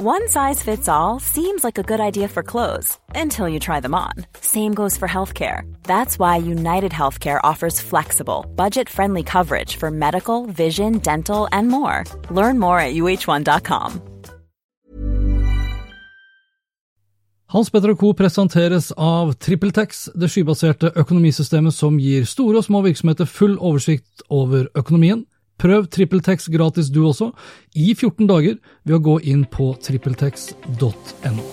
One size fits all seems like a good idea for clothes until you try them on. Same goes for healthcare. That's why United Healthcare offers flexible, budget friendly coverage for medical, vision, dental, and more. Learn more at uh1.com. Hans Petter Co. presenteres av TrippelTex, det skybaserte økonomisystemet som gir store og små virksomheter full oversikt over økonomien. Prøv TrippelTex gratis du også, i 14 dager, ved å gå inn på trippeltex.no.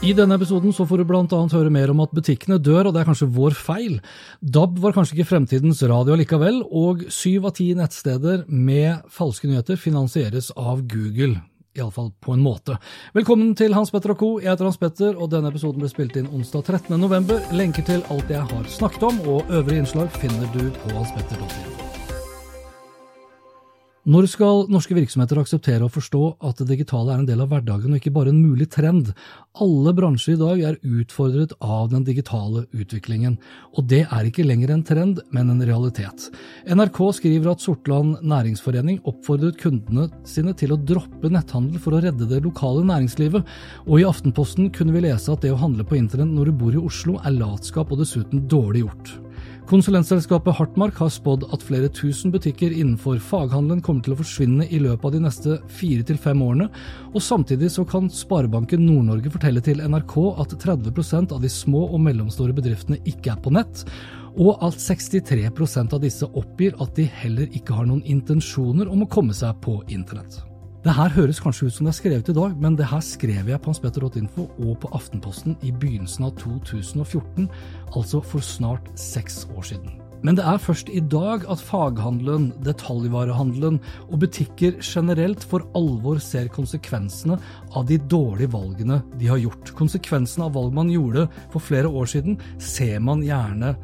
I denne episoden så får du annet høre mer om at butikkene dør, og det er kanskje vår feil. DAB var kanskje ikke fremtidens radio likevel, og syv av ti nettsteder med falske nyheter finansieres av Google. Iallfall på en måte. Velkommen til Hans Petter og co. Jeg heter Hans Petter, og denne episoden ble spilt inn onsdag 13.11. Lenker til alt jeg har snakket om, og øvrige innslag finner du på hanspetter.info. Når skal norske virksomheter akseptere og forstå at det digitale er en del av hverdagen og ikke bare en mulig trend? Alle bransjer i dag er utfordret av den digitale utviklingen, og det er ikke lenger en trend, men en realitet. NRK skriver at Sortland næringsforening oppfordret kundene sine til å droppe netthandel for å redde det lokale næringslivet, og i Aftenposten kunne vi lese at det å handle på internett når du bor i Oslo er latskap og dessuten dårlig gjort. Konsulentselskapet Hartmark har spådd at flere tusen butikker innenfor faghandelen kommer til å forsvinne i løpet av de neste fire til fem årene, og samtidig så kan Sparebanken Nord-Norge fortelle til NRK at 30% av de små og mellomstore bedriftene ikke er på nett, og at 63% av disse oppgir at de heller ikke har noen intensjoner om å komme seg på internett. Det her høres kanskje ut som det er skrevet i dag, men det her skrev jeg på hanspetter.info og på Aftenposten i begynnelsen av 2014, altså for snart seks år siden. Men det er først i dag at faghandelen, detaljvarehandelen og butikker generelt for alvor ser konsekvensene av de dårlige valgene de har gjort. Konsekvensene av valg man gjorde for flere år siden, ser man gjerne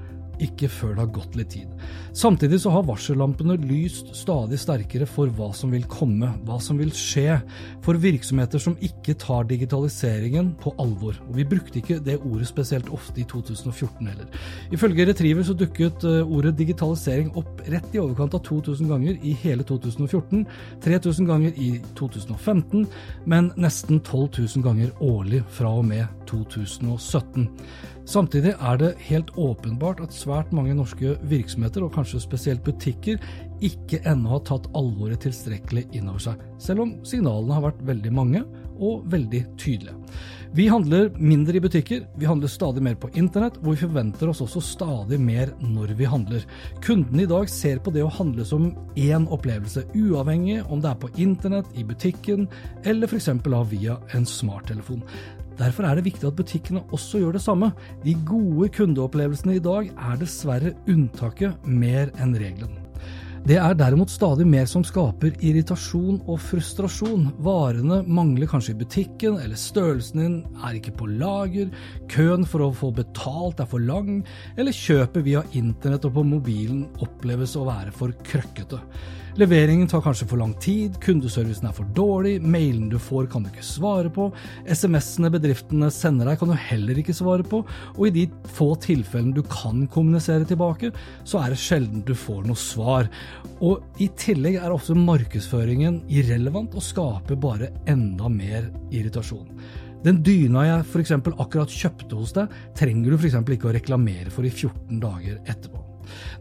ikke før det har gått litt tid. Samtidig så har varsellampene lyst stadig sterkere for hva som vil komme, hva som vil skje, for virksomheter som ikke tar digitaliseringen på alvor. Og Vi brukte ikke det ordet spesielt ofte i 2014 heller. Ifølge Retriever så dukket eh, ordet digitalisering opp rett i overkant av 2000 ganger i hele 2014, 3000 ganger i 2015, men nesten 12 000 ganger årlig fra og med 2017. Samtidig er det helt åpenbart at svært mange norske virksomheter, og kanskje spesielt butikker, ikke ennå har tatt alvoret tilstrekkelig inn over seg, selv om signalene har vært veldig mange og veldig tydelige. Vi handler mindre i butikker, vi handler stadig mer på internett, og vi forventer oss også stadig mer når vi handler. Kundene i dag ser på det å handle som én opplevelse, uavhengig om det er på internett, i butikken eller f.eks. via en smarttelefon. Derfor er det viktig at butikkene også gjør det samme. De gode kundeopplevelsene i dag er dessverre unntaket mer enn regelen. Det er derimot stadig mer som skaper irritasjon og frustrasjon. Varene mangler kanskje i butikken, eller størrelsen din er ikke på lager, køen for å få betalt er for lang, eller kjøpet via internett og på mobilen oppleves å være for krøkkete. Leveringen tar kanskje for lang tid, kundeservicen er for dårlig, mailen du får kan du ikke svare på, SMS-ene bedriftene sender deg kan du heller ikke svare på, og i de få tilfellene du kan kommunisere tilbake, så er det sjelden du får noe svar. Og i tillegg er ofte markedsføringen irrelevant og skaper bare enda mer irritasjon. Den dyna jeg f.eks. akkurat kjøpte hos deg, trenger du f.eks. ikke å reklamere for i 14 dager etterpå.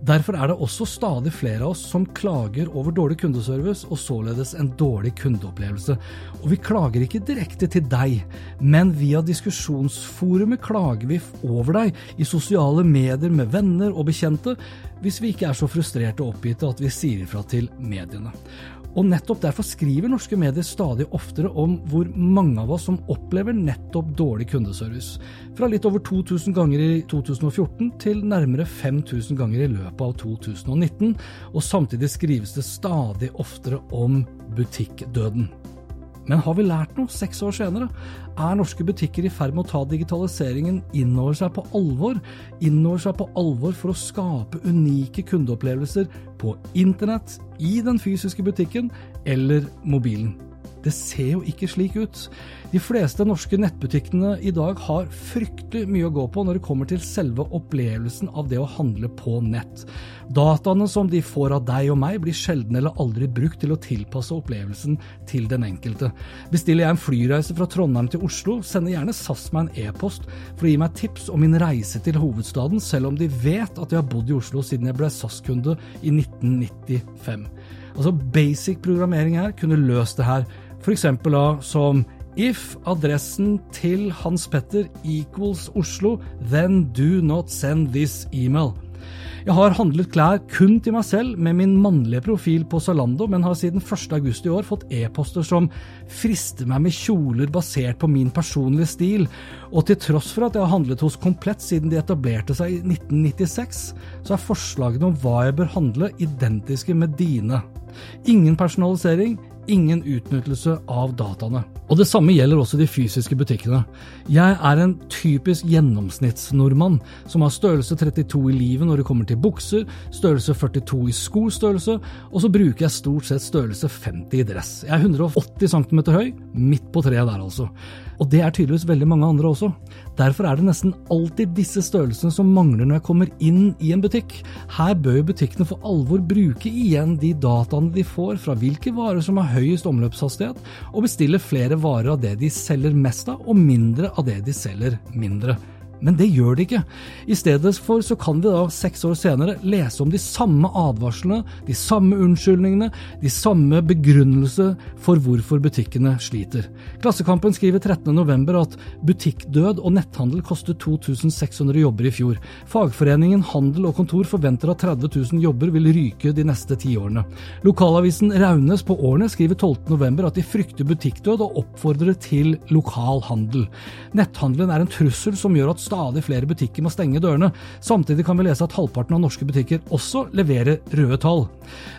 Derfor er det også stadig flere av oss som klager over dårlig kundeservice og således en dårlig kundeopplevelse. Og vi klager ikke direkte til deg, men via diskusjonsforumet klager vi over deg i sosiale medier med venner og bekjente, hvis vi ikke er så frustrerte og oppgitte at vi sier ifra til mediene. Og nettopp derfor skriver norske medier stadig oftere om hvor mange av oss som opplever nettopp dårlig kundeservice. Fra litt over 2000 ganger i 2014 til nærmere 5000 ganger i løpet av 2019, og samtidig skrives det stadig oftere om butikkdøden. Men har vi lært noe seks år senere? Er norske butikker i ferd med å ta digitaliseringen innover seg på alvor? Innover seg på alvor for å skape unike kundeopplevelser på internett, i den fysiske butikken eller mobilen? Det ser jo ikke slik ut. De fleste norske nettbutikkene i dag har fryktelig mye å gå på når det kommer til selve opplevelsen av det å handle på nett. Dataene som de får av deg og meg, blir sjelden eller aldri brukt til å tilpasse opplevelsen til den enkelte. Bestiller jeg en flyreise fra Trondheim til Oslo, sender gjerne SAS meg en e-post for å gi meg tips om min reise til hovedstaden, selv om de vet at jeg har bodd i Oslo siden jeg ble SAS-kunde i 1995. Altså Basic programmering her kunne løst det her, f.eks. da som If adressen til Hans Petter equals Oslo, then do not send this email. Jeg har handlet klær kun til meg selv med min mannlige profil på Zalando, men har siden 1.8 i år fått e-poster som frister meg med kjoler basert på min personlige stil, og til tross for at jeg har handlet hos Komplett siden de etablerte seg i 1996, så er forslagene om hva jeg bør handle, identiske med dine. Ingen personalisering, ingen utnyttelse av dataene. Og Det samme gjelder også de fysiske butikkene. Jeg er en typisk gjennomsnittsnordmann som har størrelse 32 i livet når det kommer til bukser, størrelse 42 i skostørrelse, og så bruker jeg stort sett størrelse 50 i dress. Jeg er 180 cm høy, midt på treet der altså. Og det er tydeligvis veldig mange andre også. Derfor er det nesten alltid disse størrelsene som mangler når jeg kommer inn i en butikk. Her bør butikkene for alvor bruke igjen de dataene de får fra hvilke varer som har høyest omløpshastighet, og bestille flere varer av det de selger mest av, og mindre av det de selger mindre. Men det gjør de ikke. I stedet for så kan vi da seks år senere lese om de samme advarslene, de samme unnskyldningene, de samme begrunnelser for hvorfor butikkene sliter. Klassekampen skriver 13.11 at butikkdød og netthandel kostet 2600 jobber i fjor. Fagforeningen Handel og Kontor forventer at 30 000 jobber vil ryke de neste ti årene. Lokalavisen Raunes på Årene skriver 12.11 at de frykter butikkdød og oppfordrer til lokal handel. Netthandelen er en trussel som gjør at stadig flere butikker må stenge dørene. Samtidig kan vi lese at halvparten av norske butikker også leverer røde tall.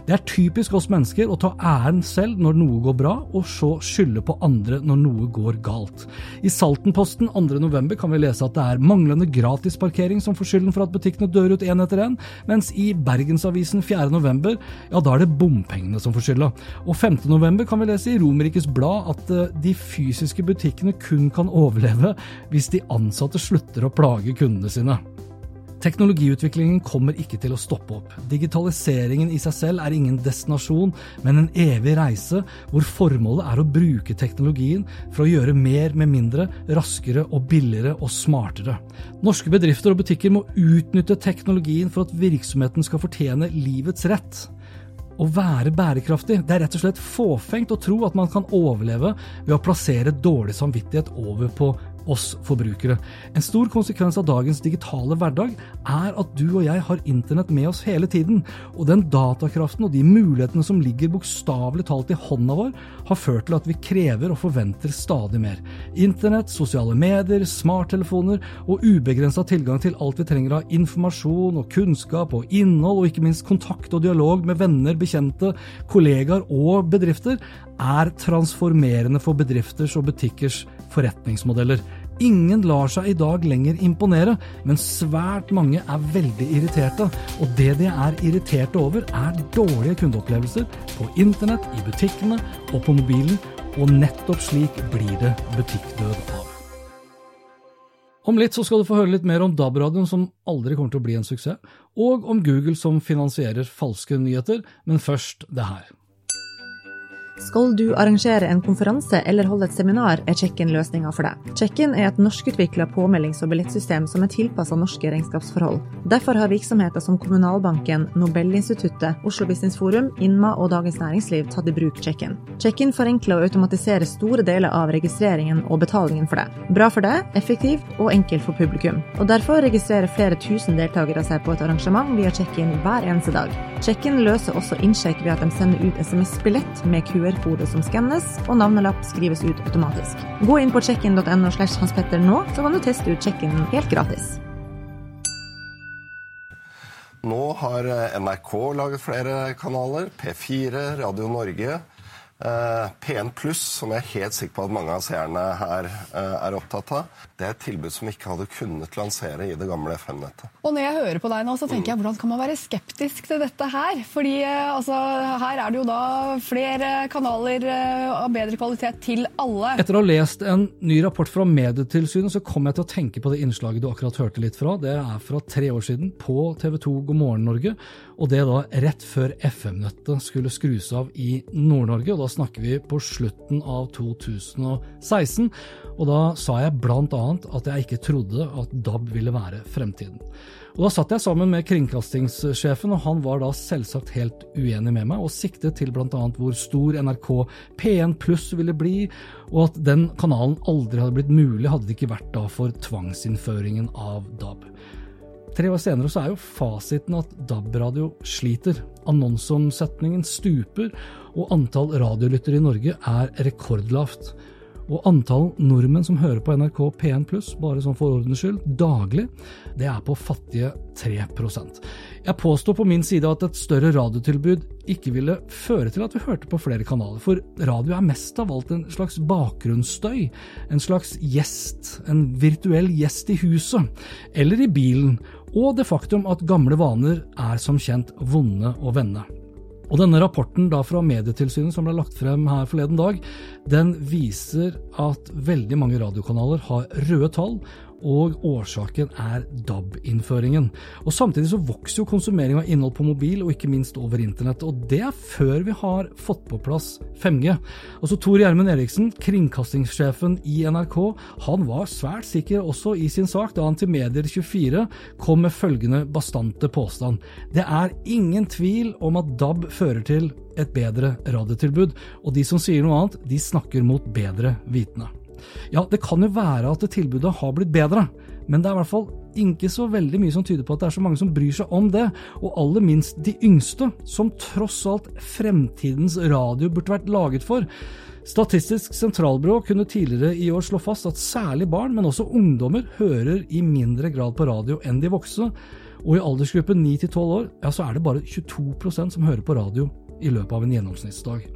Det er typisk oss mennesker å ta æren selv når noe går bra, og så skylde på andre når noe går galt. I Saltenposten 2.11 kan vi lese at det er manglende gratisparkering som får skylden for at butikkene dør ut én etter én, mens i Bergensavisen 4.11, ja da er det bompengene som får skylda. Og 5.11 kan vi lese i Romerikes Blad at eh, de fysiske butikkene kun kan overleve hvis de ansatte slutter slutter å plage kundene sine. Teknologiutviklingen kommer ikke til å stoppe opp. Digitaliseringen i seg selv er ingen destinasjon, men en evig reise hvor formålet er å bruke teknologien for å gjøre mer med mindre, raskere og billigere og smartere. Norske bedrifter og butikker må utnytte teknologien for at virksomheten skal fortjene livets rett. Å være bærekraftig det er rett og slett fåfengt å tro at man kan overleve ved å plassere dårlig samvittighet over på oss forbrukere. En stor konsekvens av dagens digitale hverdag er at du og jeg har internett med oss hele tiden, og den datakraften og de mulighetene som ligger bokstavelig talt i hånda vår, har ført til at vi krever og forventer stadig mer. Internett, sosiale medier, smarttelefoner og ubegrensa tilgang til alt vi trenger av informasjon og kunnskap og innhold, og ikke minst kontakt og dialog med venner, bekjente, kollegaer og bedrifter, er transformerende for bedrifters og butikkers forretningsmodeller. Ingen lar seg i dag lenger imponere, men svært mange er veldig irriterte. Og det de er irriterte over, er dårlige kundeopplevelser på internett, i butikkene og på mobilen, og nettopp slik blir det butikkdød av. Om litt så skal du få høre litt mer om DAB-radioen som aldri kommer til å bli en suksess, og om Google som finansierer falske nyheter, men først det her. Skal du arrangere en konferanse eller holde et seminar, er Check-in løsninga for deg. Check-in er et norskutvikla påmeldings- og billettsystem som er tilpassa norske regnskapsforhold. Derfor har virksomheter som Kommunalbanken, Nobelinstituttet, Oslo Business Forum, Inma og Dagens Næringsliv tatt i bruk Check-in. Check-in forenkler og automatiserer store deler av registreringen og betalingen for deg. Bra for deg, effektivt og enkelt for publikum. Og derfor registrerer flere tusen deltakere seg på et arrangement via Check-in hver eneste dag. Check-in løser også innsjekk ved at de sender ut SMS-billett med QR QR-kode som skannes, og navnelapp skrives ut automatisk. Gå inn på checkin.no slash hanspetter nå, så kan du teste ut check-in helt gratis. Nå har NRK laget flere kanaler. P4, Radio Norge. Eh, P1 Pluss, som jeg er helt sikker på at mange av seerne her eh, er opptatt av, det er et tilbud som vi ikke hadde kunnet lansere i det gamle FM-nettet. Og når jeg hører på deg nå, så tenker jeg hvordan kan man være skeptisk til dette her? Fordi eh, altså, her er det jo da flere kanaler av bedre kvalitet til alle. Etter å ha lest en ny rapport fra Medietilsynet, så kom jeg til å tenke på det innslaget du akkurat hørte litt fra. Det er fra tre år siden på TV 2 God morgen Norge, og det da rett før FM-nettet skulle skrus av i Nord-Norge. og Da snakker vi på slutten av 2016, og da sa jeg blant annet at jeg ikke trodde at DAB ville være fremtiden. Og Da satt jeg sammen med kringkastingssjefen, og han var da selvsagt helt uenig med meg, og siktet til bl.a. hvor stor NRK P1 pluss ville bli, og at den kanalen aldri hadde blitt mulig hadde det ikke vært da for tvangsinnføringen av DAB. Tre år senere så er jo fasiten at DAB-radio sliter. Annonseomsetningen stuper, og antall radiolyttere i Norge er rekordlavt. Og antall nordmenn som hører på NRK P1 pluss, bare sånn for ordens skyld, daglig, det er på fattige 3% Jeg påstår på min side at et større radiotilbud ikke ville føre til at vi hørte på flere kanaler, for radio er mest av alt en slags bakgrunnsstøy, en slags gjest, en virtuell gjest i huset, eller i bilen, og det faktum at gamle vaner er som kjent vonde å vende. Og denne rapporten da fra Medietilsynet som ble lagt frem her forleden dag, den viser at veldig mange radiokanaler har røde tall, og årsaken er DAB-innføringen. Og Samtidig så vokser jo konsumering av innhold på mobil, og ikke minst over internett. Og det er før vi har fått på plass 5G. Altså Tor Gjermund Eriksen, kringkastingssjefen i NRK, han var svært sikker også i sin sak da han til Medier24 kom med følgende bastante påstand. Det er ingen tvil om at DAB fører til et bedre radiotilbud, og de som sier noe annet, de snakker mot bedre vitende. Ja, det kan jo være at tilbudet har blitt bedre, men det er i hvert fall ikke så veldig mye som tyder på at det er så mange som bryr seg om det, og aller minst de yngste, som tross alt fremtidens radio burde vært laget for. Statistisk sentralbyrå kunne tidligere i år slå fast at særlig barn, men også ungdommer, hører i mindre grad på radio enn de voksne, og i aldersgruppen 9 til 12 år ja, så er det bare 22% som hører på radio i løpet av en gjennomsnittsdag.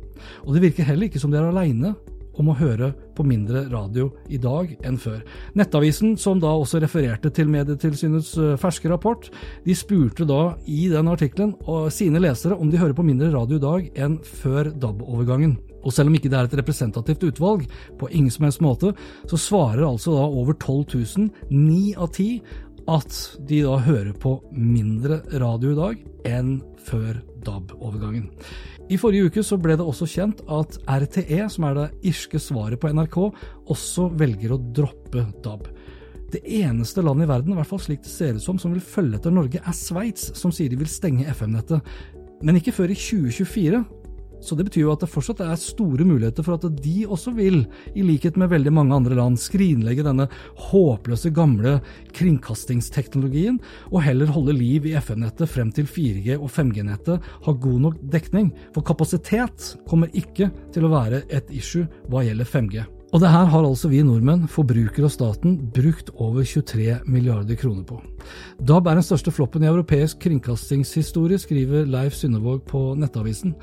Og det virker heller ikke som de er aleine om å høre på mindre radio i dag enn før. Nettavisen, som da også refererte til Medietilsynets eh, ferske rapport, de spurte da i den artikkelen sine lesere om de hører på mindre radio i dag enn før DAB-overgangen. Og selv om ikke det er et representativt utvalg, på ingen som helst måte, så svarer altså da over 12 000, ni av ti, at de da hører på mindre radio i dag enn før DAB-overgangen. I forrige uke så ble det også kjent at RTE, som er det irske svaret på NRK, også velger å droppe DAB. Det eneste landet i verden, i hvert fall slik det ser ut som, som vil følge etter Norge, er Sveits, som sier de vil stenge FM-nettet. Men ikke før i 2024, så det betyr jo at det fortsatt er store muligheter for at de også vil, i likhet med veldig mange andre land, skrinlegge denne håpløse gamle kringkastingsteknologien, og heller holde liv i FN-nettet frem til 4G og 5G-nettet har god nok dekning. For kapasitet kommer ikke til å være et issue hva gjelder 5G. Og det her har altså vi nordmenn, forbrukere og staten, brukt over 23 milliarder kroner på. DAB er den største floppen i europeisk kringkastingshistorie, skriver Leif Synnevåg på Nettavisen.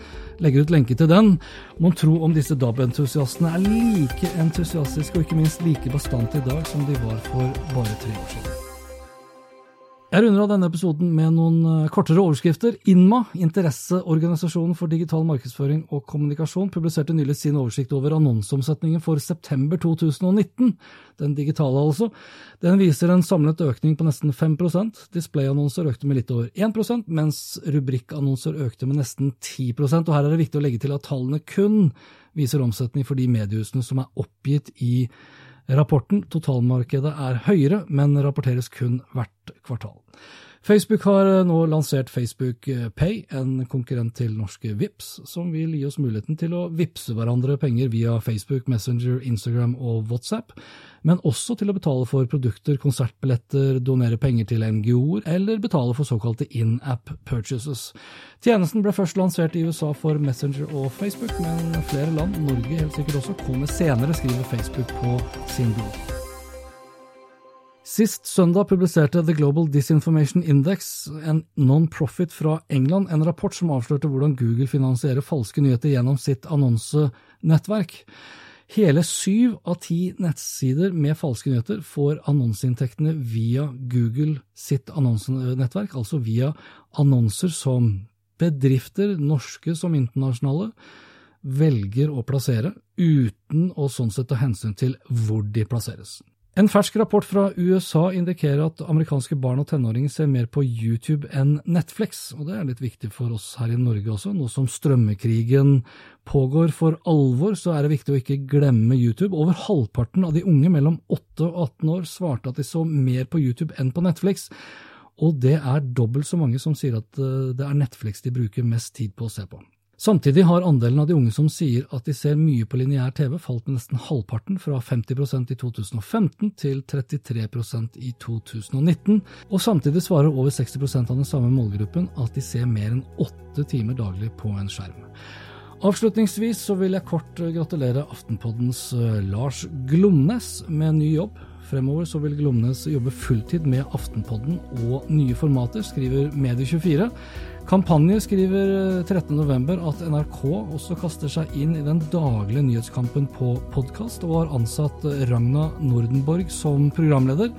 Legger ut lenke til den. Mon tro om disse DAB-entusiastene er like entusiastiske og ikke minst like bastante i dag som de var for bare tre år siden. Jeg runder av denne episoden med noen eh, kortere overskrifter. INMA, Interesseorganisasjonen for digital markedsføring og kommunikasjon, publiserte nylig sin oversikt over annonseomsetningen for september 2019, den digitale altså. Den viser en samlet økning på nesten 5% Displayannonser økte med litt over 1% mens rubrikkannonser økte med nesten 10% og Her er det viktig å legge til at tallene kun viser omsetning for de mediehusene som er oppgitt i Rapporten totalmarkedet er høyere, men rapporteres kun hvert kvartal. Facebook har eh, nå lansert Facebook eh, Pay, en konkurrent til norske VIPS, som vil gi oss muligheten til å vippse hverandre penger via Facebook, Messenger, Instagram og WhatsApp, men også til å betale for produkter, konsertbilletter, donere penger til NGO-er eller betale for såkalte in-app purchases. Tjenesten ble først lansert i USA for Messenger og Facebook, men flere land, Norge helt sikkert også, kommer senere, skriver Facebook på sin blogg. Sist søndag publiserte The Global Disinformation Index, en non-profit fra England, en rapport som avslørte hvordan Google finansierer falske nyheter gjennom sitt annonsenettverk. Hele syv av ti nettsider med falske nyheter får annonseinntektene via Google sitt annonsenettverk, altså via annonser som bedrifter, norske som internasjonale, velger å plassere, uten å sånn sett ta hensyn til hvor de plasseres. En fersk rapport fra USA indikerer at amerikanske barn og tenåringer ser mer på YouTube enn Netflix, og det er litt viktig for oss her i Norge også. Nå som strømmekrigen pågår for alvor, så er det viktig å ikke glemme YouTube. Over halvparten av de unge mellom 8 og 18 år svarte at de så mer på YouTube enn på Netflix, og det er dobbelt så mange som sier at eh, det er Netflix de bruker mest tid på å se på. Samtidig har andelen av de unge som sier at de ser mye på lineær TV, falt med nesten halvparten, fra 50% i 2015 til 33% i 2019, og samtidig svarer over 60% av den samme målgruppen at de ser mer enn åtte timer daglig på en skjerm. Avslutningsvis så vil jeg kort gratulere Aftenpoddens eh, Lars Glomnes med ny jobb. Fremover så vil Glomnes jobbe fulltid med Aftenpodden og nye formater, skriver Medie24. Kampanje skriver 13.11 eh, at NRK også kaster seg inn i den daglige nyhetskampen på podkast, og har ansatt Ragna Nordenborg som programleder.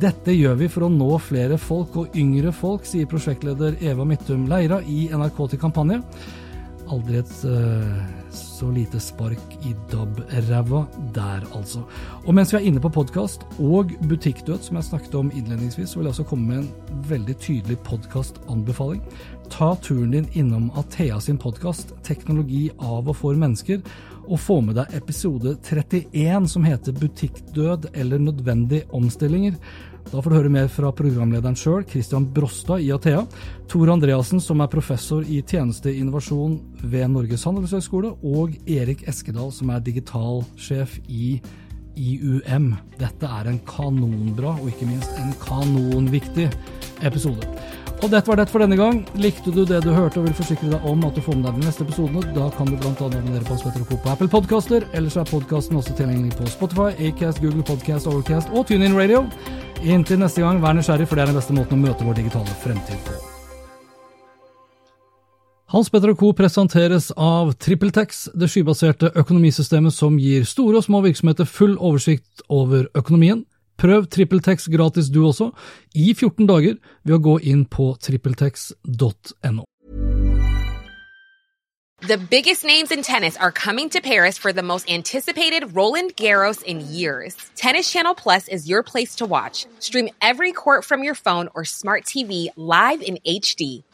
Dette gjør vi for å nå flere folk og yngre folk, sier prosjektleder Eva Midtum Leira i NRK til kampanje. Aldri et uh, så lite spark i DAB-ræva der, altså. Og mens vi er inne på podkast og butikkdød, som jeg snakket om innledningsvis, så vil jeg også komme med en veldig tydelig podkastanbefaling. Ta turen din innom Athea sin podkast 'Teknologi av og for mennesker', og få med deg episode 31 som heter 'Butikkdød eller nødvendige omstillinger'. Da får du høre mer fra programlederen sjøl, Christian Brostad i Athea, Tor Andreassen, som er professor i tjenesteinnovasjon ved Norges handelshøyskole, og Erik Eskedal, som er digitalsjef i IUM. Dette er en kanonbra, og ikke minst en kanonviktig episode. Og dette var det for denne gang. Likte du det du hørte og vil forsikre deg om at du får med deg de neste episodene, da kan du bl.a. abonnere på Spetter og Co. på Apple Podcaster. Ellers er podkasten også tilgjengelig på Spotify, Acast, Google Podcast, Overcast og TuneIn Radio. Inntil neste gang, vær nysgjerrig, for det er den beste måten å møte vår digitale fremtid på. Hans Petter og Co. presenteres av TrippelTex, det skybaserte økonomisystemet som gir store og små virksomheter full oversikt over økonomien. Prøv TrippelTex gratis du også, i 14 dager, ved å gå inn på trippeltex.no. The biggest names in tennis are coming to Paris for the most anticipated Roland Garros in years. Tennis Channel Plus is your place to watch. Stream every court from your phone or smart TV live in HD